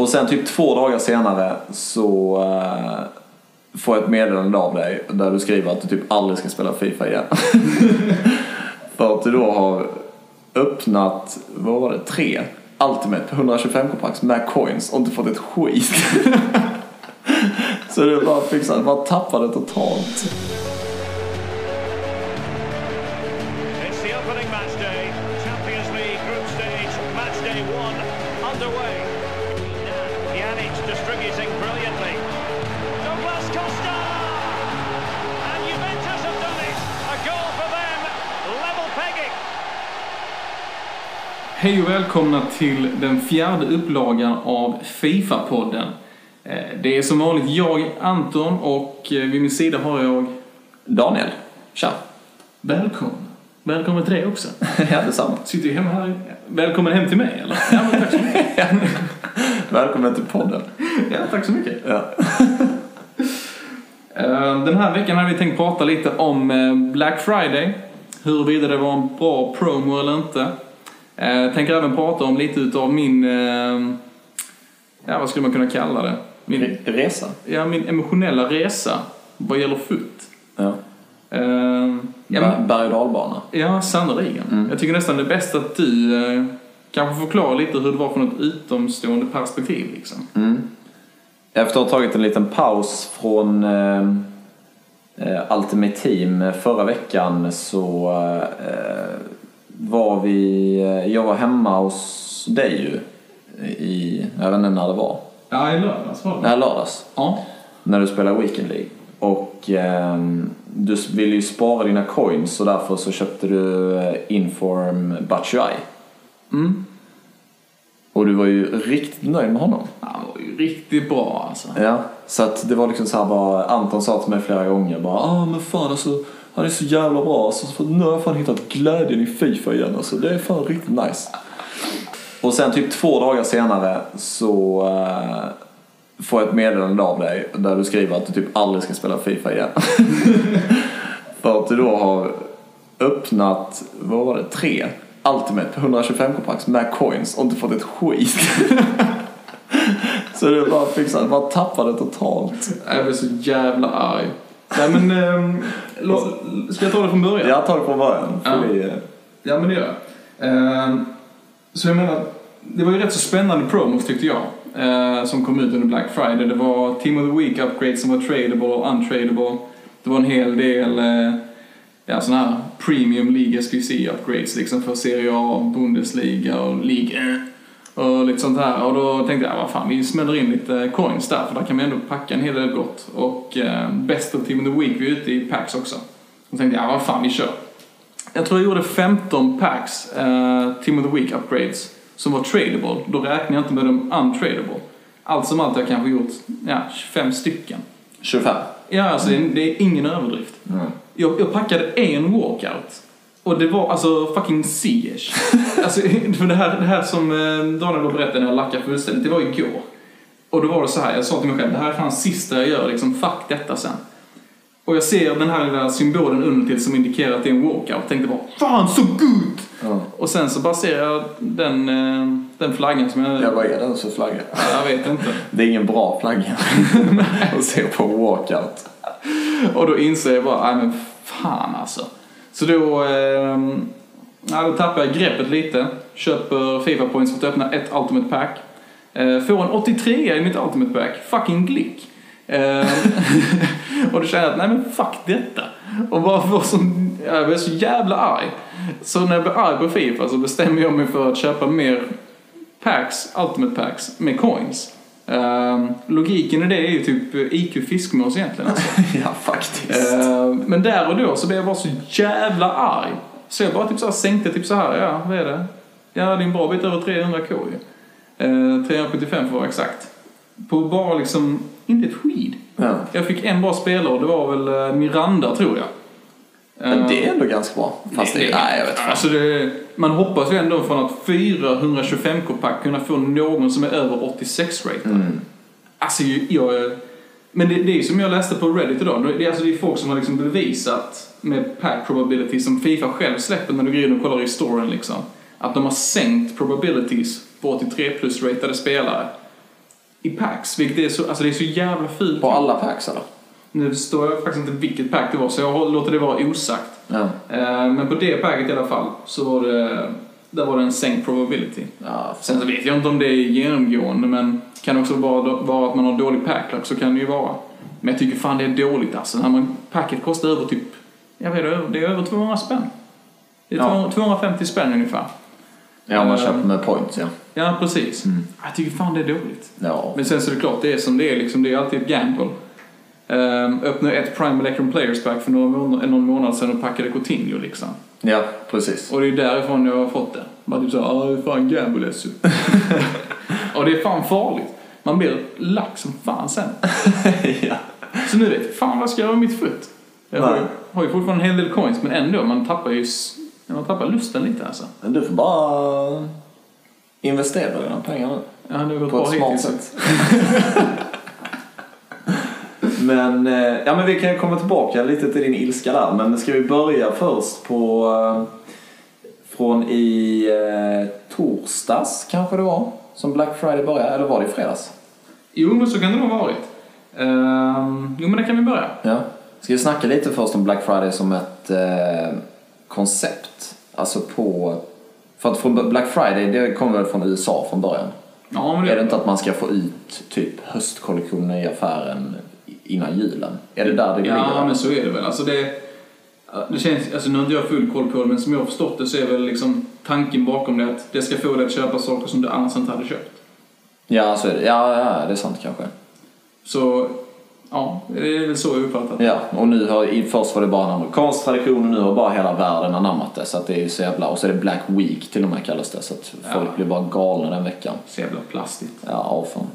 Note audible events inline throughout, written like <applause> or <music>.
Och sen typ två dagar senare så uh, får jag ett meddelande av dig där du skriver att du typ aldrig ska spela FIFA igen. <laughs> För att du då har öppnat, vad var det, tre Ultimate på 125 kompakt med coins och inte fått ett skit. <laughs> så du bara fixat, bara tappade totalt. Pegging. Hej och välkomna till den fjärde upplagan av Fifa-podden. Eh, Det är som vanligt jag, Anton, och eh, vid min sida har jag... Daniel, tja. Välkommen. Välkommen till dig också. <laughs> ja, detsamma. Sitter du hemma här? Välkommen hem till mig, eller? Ja, men tack så mycket. <laughs> Välkommen till podden. Ja, tack så mycket. Ja. <laughs> Eh, Den här veckan har vi tänkt prata lite om Black Friday. Huruvida det var en bra promo eller inte. Jag tänker även prata om lite utav min... eh, Ja, vad skulle man kunna kalla det? Min, Re- Resa. ja, min emotionella resa vad gäller FUT. Ja. Eh, ja, Berg och dalbana. ja sannerligen. Jag tycker nästan det är bäst att du eh, kanske förklarar lite hur det var från ett utomstående perspektiv. Liksom. Efter att ha tagit en liten paus från eh, eh, Ultimate Team förra veckan så eh, var vi, eh, jag var hemma hos dig ju i, jag vet inte när det var, Ja, i lördags var det. nej lördags, Ja. när du spelade Weekend League. Och eh, du ville ju spara dina coins och därför så köpte du eh, Inform Batshuayi. Mm. Och du var ju riktigt nöjd med honom. Ju riktigt bra alltså. Ja, så att det var liksom så här bara, Anton sa till mig flera gånger bara ah men fan alltså, han är så jävla bra alltså, för nu har jag fan hittat glädjen i Fifa igen alltså, det är fan riktigt nice. Och sen typ två dagar senare så uh, får jag ett meddelande av dig där du skriver att du typ aldrig ska spela Fifa igen. <laughs> för att du då har öppnat, vad var det, tre Ultimate på 125 kompakt med coins och inte fått ett skit. <laughs> Så du bara fixade, bara tappade totalt. Jag blev så jävla arg. Nej men, lå- ska jag ta det från början? Jag tar det från början. Ja. vi, Ja, men det gör jag. Ehm, Så jag menar, det var ju rätt så spännande promos tyckte jag. eh, Som kom ut under Black Friday. Det var Team of the Week upgrades som var tradable och untradable. Det var en hel del eh, ja, sådana här Premium League SQC upgrades liksom för Serie A, Bundesliga och League och lite sånt här. Och då tänkte jag, vad fan, vi smäller in lite coins där för där kan vi ändå packa en hel del gott. Och eh, Best of Team of the Week vi är ute i packs också. Och tänkte jag, vad fan, vi kör. Jag tror jag gjorde 15 packs eh, Team of the Week upgrades som var tradable. Då räknar jag inte med de untradable. Allt som allt har jag kanske gjort ja, 25 stycken. 25. Ja, alltså det, är, ingen överdrift. Jag, jag packade en walkout. Och det var alltså fucking Siege. <laughs> alltså, för det, här, det här som eh, Daniel berättade när jag lackade fullständigt, det var igår. Och då var det så här, jag sa till mig själv, det här är fan sista jag gör, liksom fuck detta sen. Och jag ser den här lilla symbolen under till som indikerar att det är en walkout. Tänkte bara, fan så good! Ja. Och sen så bara ser jag den, eh, den flaggan som jag... Ja, vad är det ens för flagga? jag vet inte. Det är ingen bra flagga <laughs> att se på walkout. Och då inser jag bara, nej men fan alltså. Så då, eh, ja, då tappar jag greppet lite. Köper Fifa points för att öppna ett Ultimate Pack. Eh, får en 83 i mitt Ultimate Pack. Fucking glick. Eh, <laughs> och då känner jag att, nej men fuck detta. Och bara får som, jag blev så jävla arg. Så när jag blir arg på Fifa så bestämmer jag mig för att köpa mer packs, Ultimate Packs, med coins. Eh, logiken i det är ju typ IQ fiskmås egentligen. Alltså. <laughs> ja, faktiskt. Eh, men där och då så blev jag bara så jävla arg. Så jag bara typ så här sänkte typ så här, ja vad är det? Ja det är en bra bit över 300k ju. Eh, 375 för att vara exakt. På bara liksom, inte ett skid. Ja. Jag fick en bra spelare och det var väl eh, Miranda tror jag. Men det är ändå ganska bra. Fast det, nej, jag vet fan. Alltså det, man hoppas ju ändå från att 425k-pack kunna få någon som är över 86 ratad. Mm. Alltså jag... Men det, det är som jag läste på Reddit idag. Det är, alltså, det är folk som har liksom bevisat med pack probability som Fifa själv släpper när du går in och kollar i storen liksom. Att de har sänkt probabilities på 83 plus ratade spelare. i packs, vilket är så, alltså det är så jävla fult. På alla packs eller? Nu står jag faktiskt inte vilket pack det var, så jag låter det vara osagt. Ja. Eh, Men på det packet i alla fall, så var det, där var det en sänkt probability. Ja, Sen så vet jag inte om det är genomgående, men kan också vara, vara att man har dålig packluck, så kan det ju vara. Men jag tycker fan det är dåligt alltså. När man, packet kostar över typ, jag vet inte, det är över 200 spänn. Det är Ja. 200 250 spänn ungefär. ja man Eh, köper med points ja. Ja, precis. Mm. Jag tycker fan det är dåligt. Ja. Men sen så är det klart, det är som det är liksom. Det är alltid ett gamble. Um, öppnade ett Prime Electron Players Pack för några månader, någon månad sedan och packade Coutinho liksom. ja, precis. Och det är därifrån jag har fått det. Bara typ såhär, ah, fan gamble <laughs> och det är fan farligt. Man blir lack som fan sen. <laughs> ja. Så nu vet jag fan vad ska jag göra med mitt foot? Jag har, ju- har ju fortfarande en hel del coins, men ändå, man tappar ju man tappar lusten lite alltså. Men du får bara investera dina pengar nu. Ja, det har gått På bra ett smart hittills. sätt. <laughs> men, eh, ja, men vi kan komma tillbaka lite till din ilska där. Men ska vi börja först på... Eh, från i eh, torsdags kanske det var? Som Black Friday började, eller var det i fredags? Jo, men så kan det nog ha varit. Ehm, jo, men det kan vi börja. Ja. Ska vi snacka lite först om Black Friday som ett eh, koncept? Alltså på... För att från Black Friday, det kommer väl från USA från början? Ja, men Är det inte att man ska få ut typ höstkollektionen i affären innan julen? Är det där det ligger? Ja, men så är det väl. Alltså det, det känns, alltså nu har inte jag full koll på det, men som jag har förstått det så är väl liksom tanken bakom det att det ska få dig att köpa saker som du annars inte hade köpt. Ja, så är det. Ja, ja, det är sant kanske. Så, ja, det är väl så jag uppfattat det. Ja, och nu har, först var det bara en amerikansk tradition och nu har bara hela världen anammat det. Så att det är så jävla... Och så är det Black Week till och med kallas det. Så att folk Ja. blir bara galna den veckan. Så jävla plastigt. Ja, fan.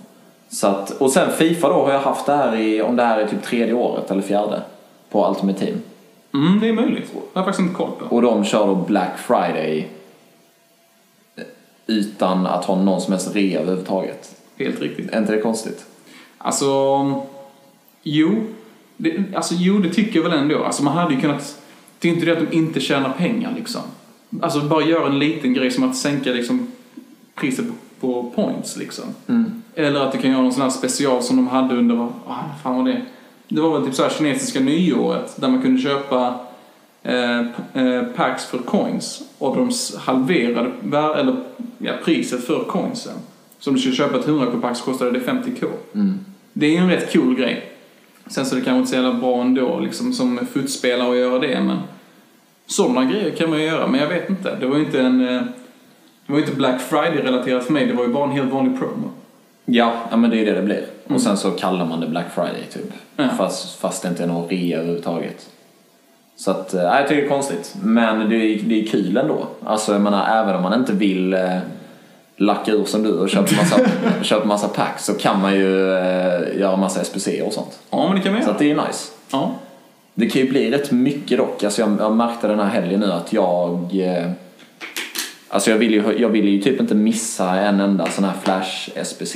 Så att, och sen Fifa då har jag haft det här i, om det här är typ tredje året eller fjärde. På Ultimate Team. Mm, det är möjligt. Det har jag faktiskt inte koll på. Och de kör då Black Friday utan att ha någon som helst rea överhuvudtaget. Helt riktigt. Är inte det konstigt? Alltså, jo. Det, alltså, jo, det tycker jag väl ändå. Alltså, man hade ju kunnat... Det är inte det att de inte tjänar pengar liksom. Alltså, bara göra en liten grej som att sänka liksom, priset på, på points liksom. Eller att du kan göra någon sån här special som de hade under, vad ah, fan var det? Det var väl typ så här kinesiska nyåret där man kunde köpa eh, eh, packs för coins och de halverade vär- eller, ja, priset för coinsen. Så om du skulle köpa ett 100 pack så kostade det 50k. Det är ju en rätt cool grej. Sen så är det kanske inte så jävla bra ändå liksom som fotspelare att göra det men sådana grejer kan man ju göra men jag vet inte. Det var ju inte en eh, det var inte Black Friday-relaterat för mig, det var ju bara en helt vanlig promo. Ja, ja men det är ju det det blir. Och sen så kallar man det Black Friday typ. Ja. Fast, fast det inte är någon rea överhuvudtaget. Så att, nej, jag tycker det är konstigt. Men det är, det är kul ändå. Alltså jag menar, även om man inte vill eh, lacka ur som du och köpa <laughs> massa, köpa massa packs så kan man ju eh, göra massa SPC och sånt. Ja, men det kan man Så göra. att det är nice. Ja. Det kan ju bli rätt mycket dock. Alltså jag, jag märkte den här helgen nu att jag... Eh, alltså jag vill, ju, jag vill ju typ inte missa en enda sån här flash SPC.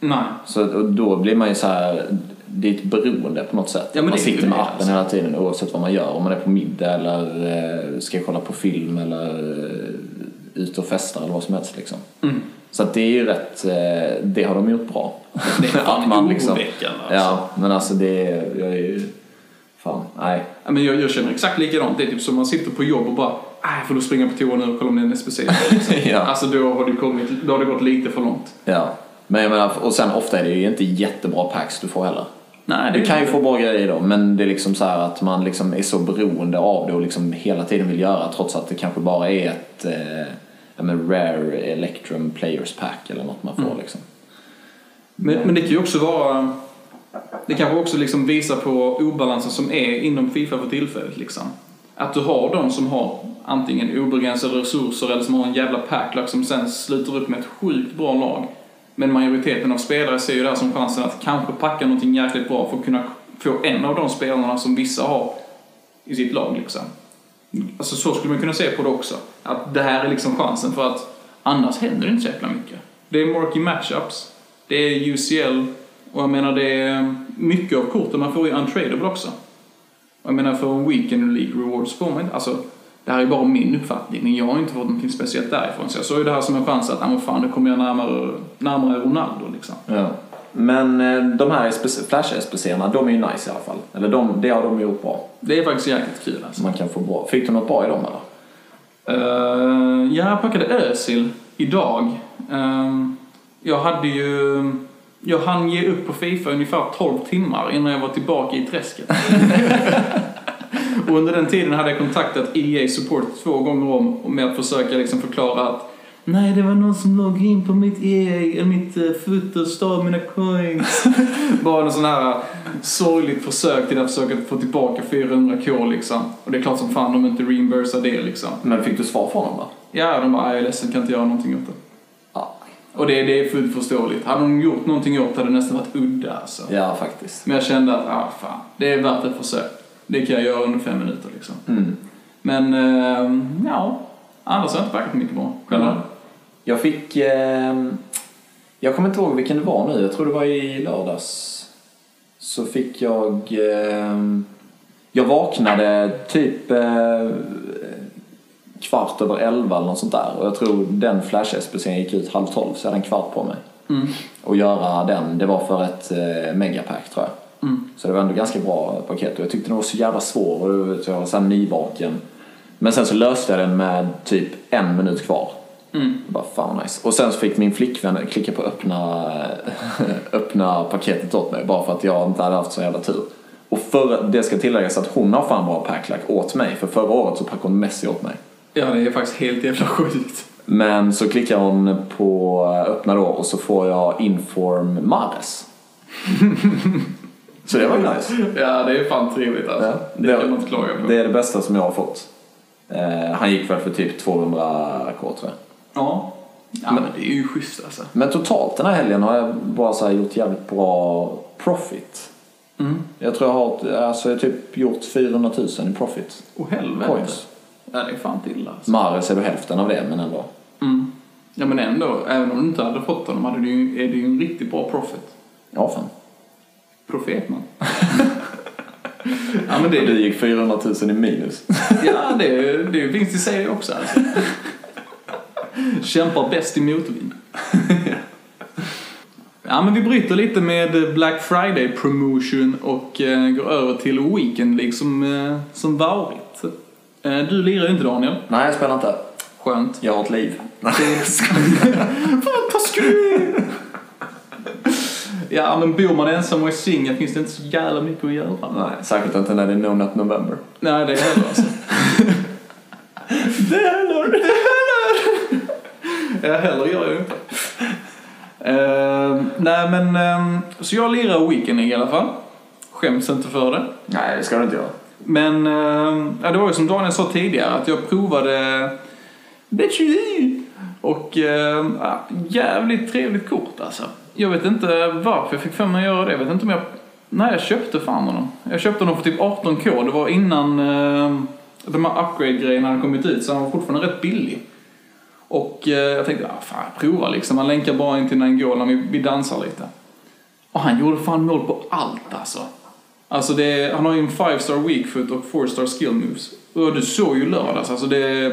Nej. Så då blir man ju så här, det är ett beroende på något sätt. Ja, man sitter med appen alltså. hela tiden oavsett vad man gör. Om man är på middag eller eh, ska kolla på film eller eh, ut och festa eller vad som helst liksom. Mm. Så det är ju rätt, eh, det har de gjort bra. Det är <laughs> fan Att man liksom- alltså. Ja, men alltså det är, jag är ju, fan, nej. Ja, men jag, jag känner exakt likadant. Det är typ som man sitter på jobb och bara Jag får då springa på toa nu och kolla om det är en SPC. <laughs> ja. Alltså då har, det kommit, då har det gått lite för långt. ja. Men jag menar, och sen ofta är det ju inte jättebra packs du får heller. Nej, Du kan ju få bra grejer då, men det är liksom så här att man liksom är så beroende av det och liksom hela tiden vill göra trots att det kanske bara är ett eh, ja, men rare Electrum Players Pack eller något man får liksom. Men, men det kan ju också vara... Det kanske också liksom visar på obalansen som är inom Fifa för tillfället. Liksom. Att du har de som har antingen obegränsade resurser eller som har en jävla packlack som sen sluter upp med ett sjukt bra lag. Men majoriteten av spelare ser ju det här som chansen att kanske packa någonting jäkligt bra för att kunna få en av de spelarna som vissa har i sitt lag. Liksom. Alltså så skulle man kunna se på det också. Att det här är liksom chansen för att annars händer det inte så jäkla mycket. Det är marky matchups, det är UCL och jag menar det är mycket av korten man får ju untradable också. Och jag menar för en weekend League Rewards får man inte, alltså det här är bara min uppfattning, men jag har inte fått någonting speciellt därifrån. Så jag såg ju det här som en chans att, ah, fan, nu kommer jag närmare, närmare Ronaldo liksom. Ja. Men eh, de här SPC Flash-SPC'erna, de är ju nice i alla fall. Eller de, det har de gjort bra. Det är faktiskt jäkligt kul alltså. Man kan få bra. Fick du något bra i dem eller? Uh, jag packade Özil idag. Ehm, jag hade ju... Jag hann ge upp på Fifa ungefär 12 timmar innan jag var tillbaka i träsket. och under den tiden hade jag kontaktat EA Support två gånger om med att försöka liksom förklara att Nej, det var någon som loggade in på mitt EA, mitt uh, foot och stal mina coins. <laughs> Bara en sån här sorgligt försök till att försöka få tillbaka 400k liksom. Och det är klart som fan de inte reimbursar det liksom. Men fick du svar från dem då? Ja, de bara, jag är ledsen, kan inte göra någonting åt det. Och det, det är fullt förståeligt. Hade de gjort någonting åt det hade det nästan varit udda alltså. Ja, faktiskt. Men jag kände att, ah fan, det är värt ett försök. Det kan jag göra under fem minuter liksom. Mm. Men, eh, ja. Annars har jag inte packat mycket bra. Själv Mm. Jag fick... Eh, jag kommer inte ihåg vilken det var nu. Jag tror det var i lördags. Så fick jag... Eh, jag vaknade typ eh, kvart över elva eller något sånt där. Och jag tror den flash-SPCn gick ut halv tolv så jag hade en kvart på mig. Mm. Och göra den, det var för ett eh, megapack tror jag. Mm. Så det var ändå ganska bra paket och jag tyckte den var så jävla svår och jag var så här nyvaken. Men sen så löste jag den med typ en minut kvar. Mm. Bara fan nice. Och sen så fick min flickvän klicka på öppna, <laughs> öppna paketet åt mig bara för att jag inte hade haft så jävla tur. Och för, det ska tilläggas att hon har fan bra packlack åt mig för förra året så packade hon Messi åt mig. Ja, det är faktiskt helt jävla sjukt. Men så klickar hon på öppna då och så får jag Inform Mares. så det var ju nice. Ja, det är fan trevligt alltså. Ja, det, kan man inte klaga på. Det är det bästa som jag har fått. Eh, han gick väl för typ 200k tror jag. Ja. Ja, men det är ju schysst alltså. Men totalt den här helgen har jag bara så här gjort jävligt bra profit. Mm. Jag tror jag har alltså, jag har typ gjort 400 000 i profit. Och helvete. Coins. Ja, det är fan till alltså. Mares är då hälften av det men ändå. Mm. Ja, men ändå. Även om du inte hade fått honom hade du är det ju en riktigt bra profit. Ja fan. Profet man. <laughs> ja, men det, Du gick 400 000 i minus. <laughs> ja, det, det finns i sig också alltså. Kämpar bäst i motvind. Ja, men vi bryter lite med Black Friday promotion och eh, går över till Weekend League som, eh, som varit. Eh, du lirar ju inte Daniel. Nej jag spelar inte. Skönt. Jag har ett liv. Taskig du är! Ja, men bor man ensam och är singel finns det inte så jävla mycket att göra. Nej, särskilt inte när det är No Nut November. Nej, det är heller alltså. Det heller! Det heller! Ja, heller gör jag ju inte. Uh, nej, men ehm, så jag lirar Weekend i alla fall. Skäms inte för det. Nej det ska du inte göra. Men ehm, ja, det var ju som Daniel sa tidigare att jag provade Betchy och ehm, ja, jävligt trevligt kort alltså. Jag vet inte varför jag fick för mig att göra det. Jag vet inte om jag... Nej, jag köpte fan honom. Jag köpte honom för typ 18k. Det var innan eh, de här upgrade-grejerna hade kommit ut så han var fortfarande rätt billig. Och eh, jag tänkte, ah, fan prova liksom. Han länkar bara in till Nangola, vi, vi dansar lite. Och han gjorde fan mål på allt alltså. Alltså det, han har ju en 5-star weak foot och 4-star skill moves. Och du såg ju lördags, alltså det...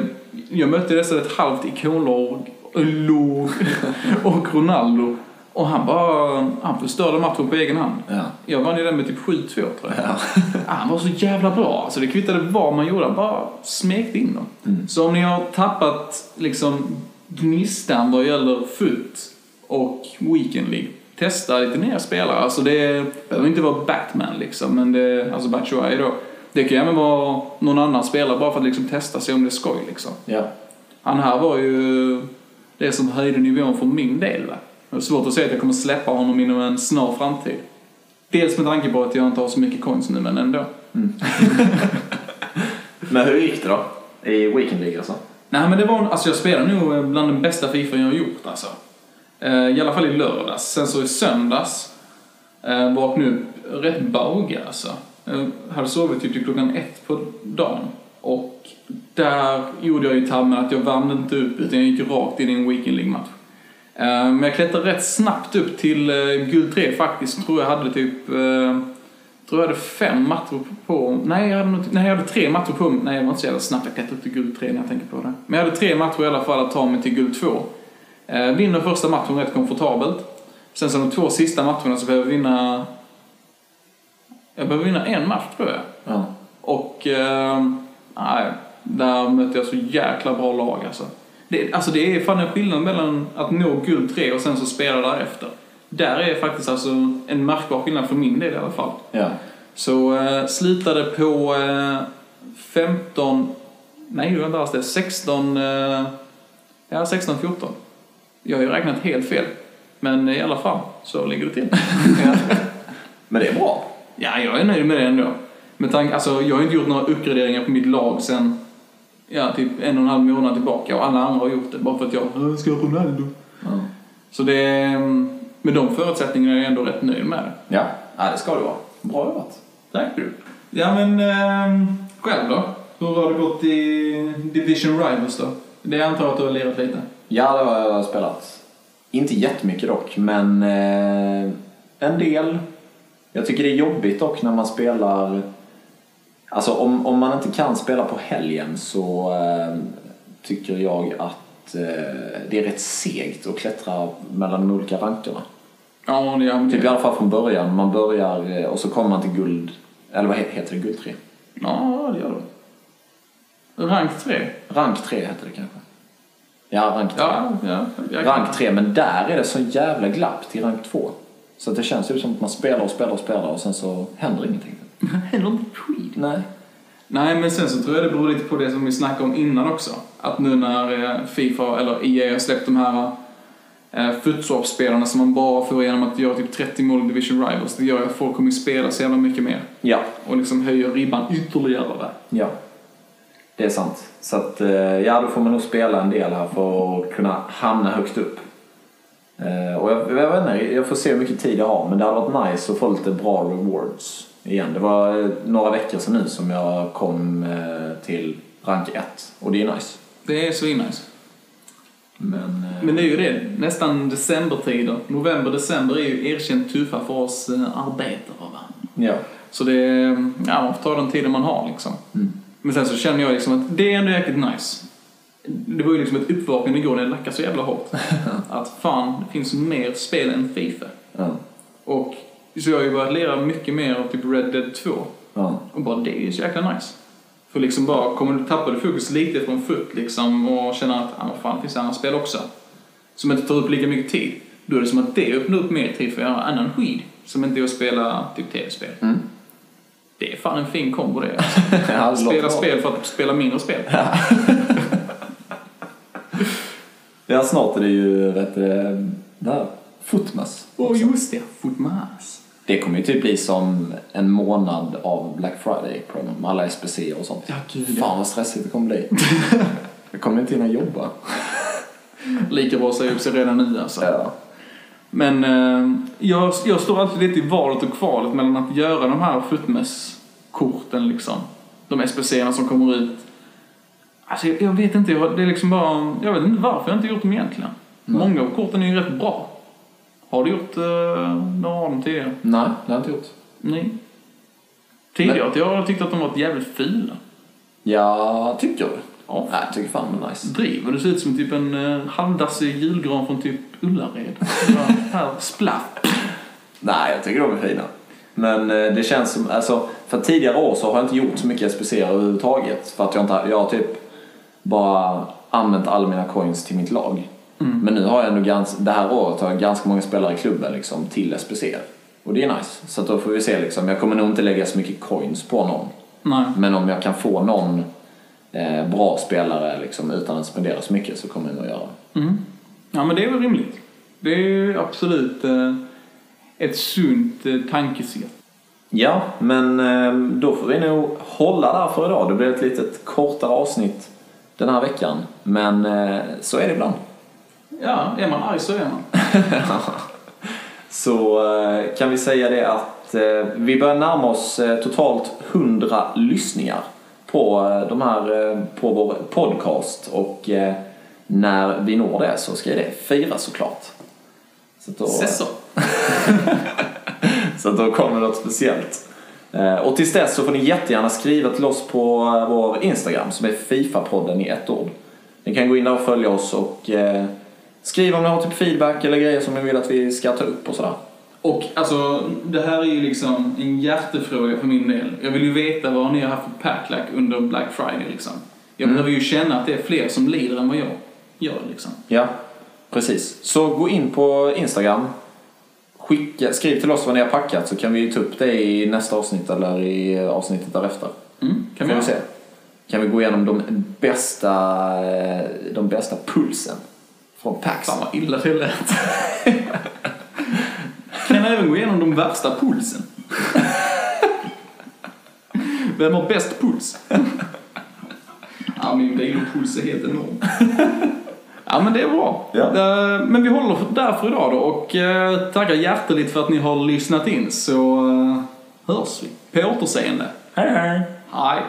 Jag mötte nästan ett halvt ikonlag Log <laughs> och Ronaldo. Och han bara, han förstörde matchen på egen hand. Ja. Jag vann ju den med typ 7-2 tror jag. Ja. <laughs> Han var så jävla bra. Alltså det kvittade vad man gjorde, han bara smekte in dem. Så om ni har tappat liksom gnistan vad gäller FUT och Weekend League, testa lite nya spelare. Alltså det behöver inte vara Batman liksom, men det, alltså Batshuayi då. Det kan ju även vara någon annan spelare bara för att liksom testa sig om det är skoj liksom. ja. Han här var ju det som höjde nivån för min del. Va? Det är svårt att säga att jag kommer släppa honom inom en snar framtid. Dels med tanke på att jag inte har så mycket coins nu, men ändå. <laughs> Men hur gick det då? I Weekend League alltså? Nej men det var, alltså jag spelar nog bland den bästa Fifa jag har gjort alltså. Eh, I alla fall i lördags. Sen så i söndags eh, vaknade alltså. eh, jag upp rätt bauga alltså. Jag hade sovit typ till klockan ett på dagen. Och där gjorde jag ju tabben att jag värmde inte upp utan jag gick rakt in i en Weekend League-match. Men jag klättrade rätt snabbt upp till guld 3 faktiskt. Tror jag hade typ... Tror jag hade fem matcher på... Nej, jag hade, nej, jag hade tre matcher på Nej, jag var inte så jävla snabbt jag klättrade upp till guld 3 när jag tänker på det. Men jag hade tre matcher i alla fall att ta mig till guld 2. Eh, vinner första matchen rätt komfortabelt. Sen så de två sista matcherna så behöver jag vinna... Jag behöver vinna en match tror jag. Ja. Och... Eh, nej, där mötte jag så jäkla bra lag alltså. Det, alltså det är fan en skillnad mellan att nå guld 3 och sen så spela därefter. Där är faktiskt alltså en märkbar skillnad för min del i alla fall. Ja. Så eh, slutade på eh, 15... Nej, det var inte alls det. 16... Eh, ja, 16-14. Jag har ju räknat helt fel. Men i alla fall så ligger det till. <laughs> Men det är bra. ja, jag är nöjd med det ändå. Med tanke, alltså, jag har inte gjort några uppgraderingar på mitt lag sen ja, typ en och en halv månad tillbaka och alla andra har gjort det bara för att jag "Äh, ska ha Ronaldo. Ja. Så det... mm, Med de förutsättningarna är jag ändå rätt nöjd med det. Ja, ja det ska det vara. Bra jobbat. Tack du. Ja men eh, själv då? Hur har det gått i Division Rivals då? Det antar jag att du har lirat lite? Ja, det har jag spelat. Inte jättemycket dock, men eh, en del. Jag tycker det är jobbigt dock när man spelar... Alltså om, om man inte kan spela på helgen så eh, tycker jag att eh, det är rätt segt att klättra mellan de olika rankerna. Ja, det Typ i alla fall från början. Man börjar eh, och så kommer man till guld... Eller vad he- heter det? Guld 3? Ja, det gör du. Rank 3? Rank 3 heter det kanske. Ja, rank 3. Ja, ja. Jag Rank 3, men där är det så jävla glapp till rank 2. Så att det känns ju som att man spelar och spelar och spelar och sen så händer ingenting. <laughs> Händer inte skit. Nej. Nej, men sen så tror jag det beror lite på det som vi snackade om innan också. Att nu när eh, Fifa, eller EA har släppt de här eh, futsal-spelarna som man bara får genom att göra typ 30 mål i Division Rivals. Det gör att folk kommer spela så jävla mycket mer. Ja, Och liksom höjer ribban ytterligare. ja. Det är sant. Så att, eh, ja, då får man nog spela en del här för att kunna hamna högt upp. Eh, Och jag, jag vet inte, jag får se hur mycket tid jag har, men det hade varit nice att få lite bra rewards igen. Det var eh, några veckor sedan nu som jag kom till rank 1 och det är nice. Det är svinnice. Men, Men det är ju det, nästan decembertider. November, december är ju erkänt tuffa för oss arbetare. Va? ja. Så det ja, man får ta den tiden man har liksom. Mm. Men sen så känner jag liksom att det är ändå jäkligt nice. Det var ju liksom ett uppvaknande igår när jag lackade så jävla hårt. <laughs> att fan, det finns mer spel än Fifa. Ja. Och så jag har ju börjat lira mycket mer av typ Red Dead 2. Ja. Och bara det är ju så jäkla nice. För liksom bara, kommer du tappa du fokus lite från FUT liksom och känna att, ah, fan, det finns andra spel också. Som inte tar upp lika mycket tid. Då är det som att det öppnar upp mer tid för att göra annan skit. Som inte är att spela typ tv-spel. Mm. Det är fan en fin kombo det. Alltså. <laughs> Ja, Spela spel för att spela mindre spel. <laughs> Ja, snart är det ju, vet du, det här, Footmas. Åh just det, Footmas. Det kommer ju typ bli som en månad av Black Friday med alla SPC och sånt. Ja, gud. Fan vad stressigt det kommer bli. <laughs> jag kommer inte hinna jobba. Lika bra att säga upp sig redan nu alltså. Ja. Men eh, jag, jag står alltid lite i valet och kvalet mellan att göra de här Footmas-korten liksom. De SPC-erna som kommer ut. Alltså jag, jag vet inte, jag, det är liksom bara, jag vet inte varför jag inte gjort dem egentligen. Många av korten är ju rätt bra. Har du gjort eh, några av dem tidigare? Nej, det har jag inte gjort. Nej. Tidigare jag har tyckt att de varit jävligt fula. Ja, tycker du? Ja. Nej, jag tycker fan det är nice. Driver, du ser ut som typ en uh, halvdassig julgran från typ Ullared. Här, splatt. Nej, jag tycker de är fina. Men eh, det känns som, alltså, för tidigare år så har jag inte gjort så mycket SPC överhuvudtaget. För att jag inte, jag har typ bara använt alla mina coins till mitt lag. Men nu har jag ändå ganska, det här året har jag ganska många spelare i klubben liksom till SPC. Och det är nice. Så då får vi se liksom, jag kommer nog inte lägga så mycket coins på någon. Nej. Men om jag kan få någon eh, bra spelare liksom, utan att spendera så mycket så kommer jag nog göra. Mm. Ja, men det är väl rimligt. Det är ju absolut eh, ett sunt eh, tankesätt. Ja, men eh, då får vi nog hålla där för idag. Det blir ett litet kortare avsnitt den här veckan. Men eh, så är det ibland. Ja, är man arg så är man. <laughs> Så eh, kan vi säga det att eh, vi börjar närma oss eh, totalt 100 lyssningar på, eh, de här, eh, på vår podcast. Och eh, när vi når det så ska det firas såklart. Så då, så. <laughs> Så då kommer något speciellt. Och tills dess så får ni jättegärna skriva till oss på vår Instagram som är Fifa-podden i ett ord. Ni kan gå in där och följa oss och eh, Skriv om ni har typ feedback eller grejer som ni vill att vi ska ta upp och sådär. Och alltså, det här är ju liksom en hjärtefråga för min del. Jag vill ju veta vad ni har haft för packlack under Black Friday liksom. Jag Mm. behöver ju känna att det är fler som lider än vad jag gör liksom. Ja, precis. Så gå in på Instagram. Skicka, skriv till oss vad ni har packat så kan vi ta upp det i nästa avsnitt eller i avsnittet därefter. Mm, Kan vi vi se. Kan vi gå igenom de bästa, de bästa pulsen från Pax. Fan vad illa det lät. <laughs> även gå igenom de värsta pulsen. Vem har bäst puls? ja, min vilopuls är helt enorm. Ja men det är bra. Ja. Eh, Men vi håller där för idag då och eh, tackar hjärteligt för att ni har lyssnat in så eh, hörs vi. På återseende. Hej hej! Hej!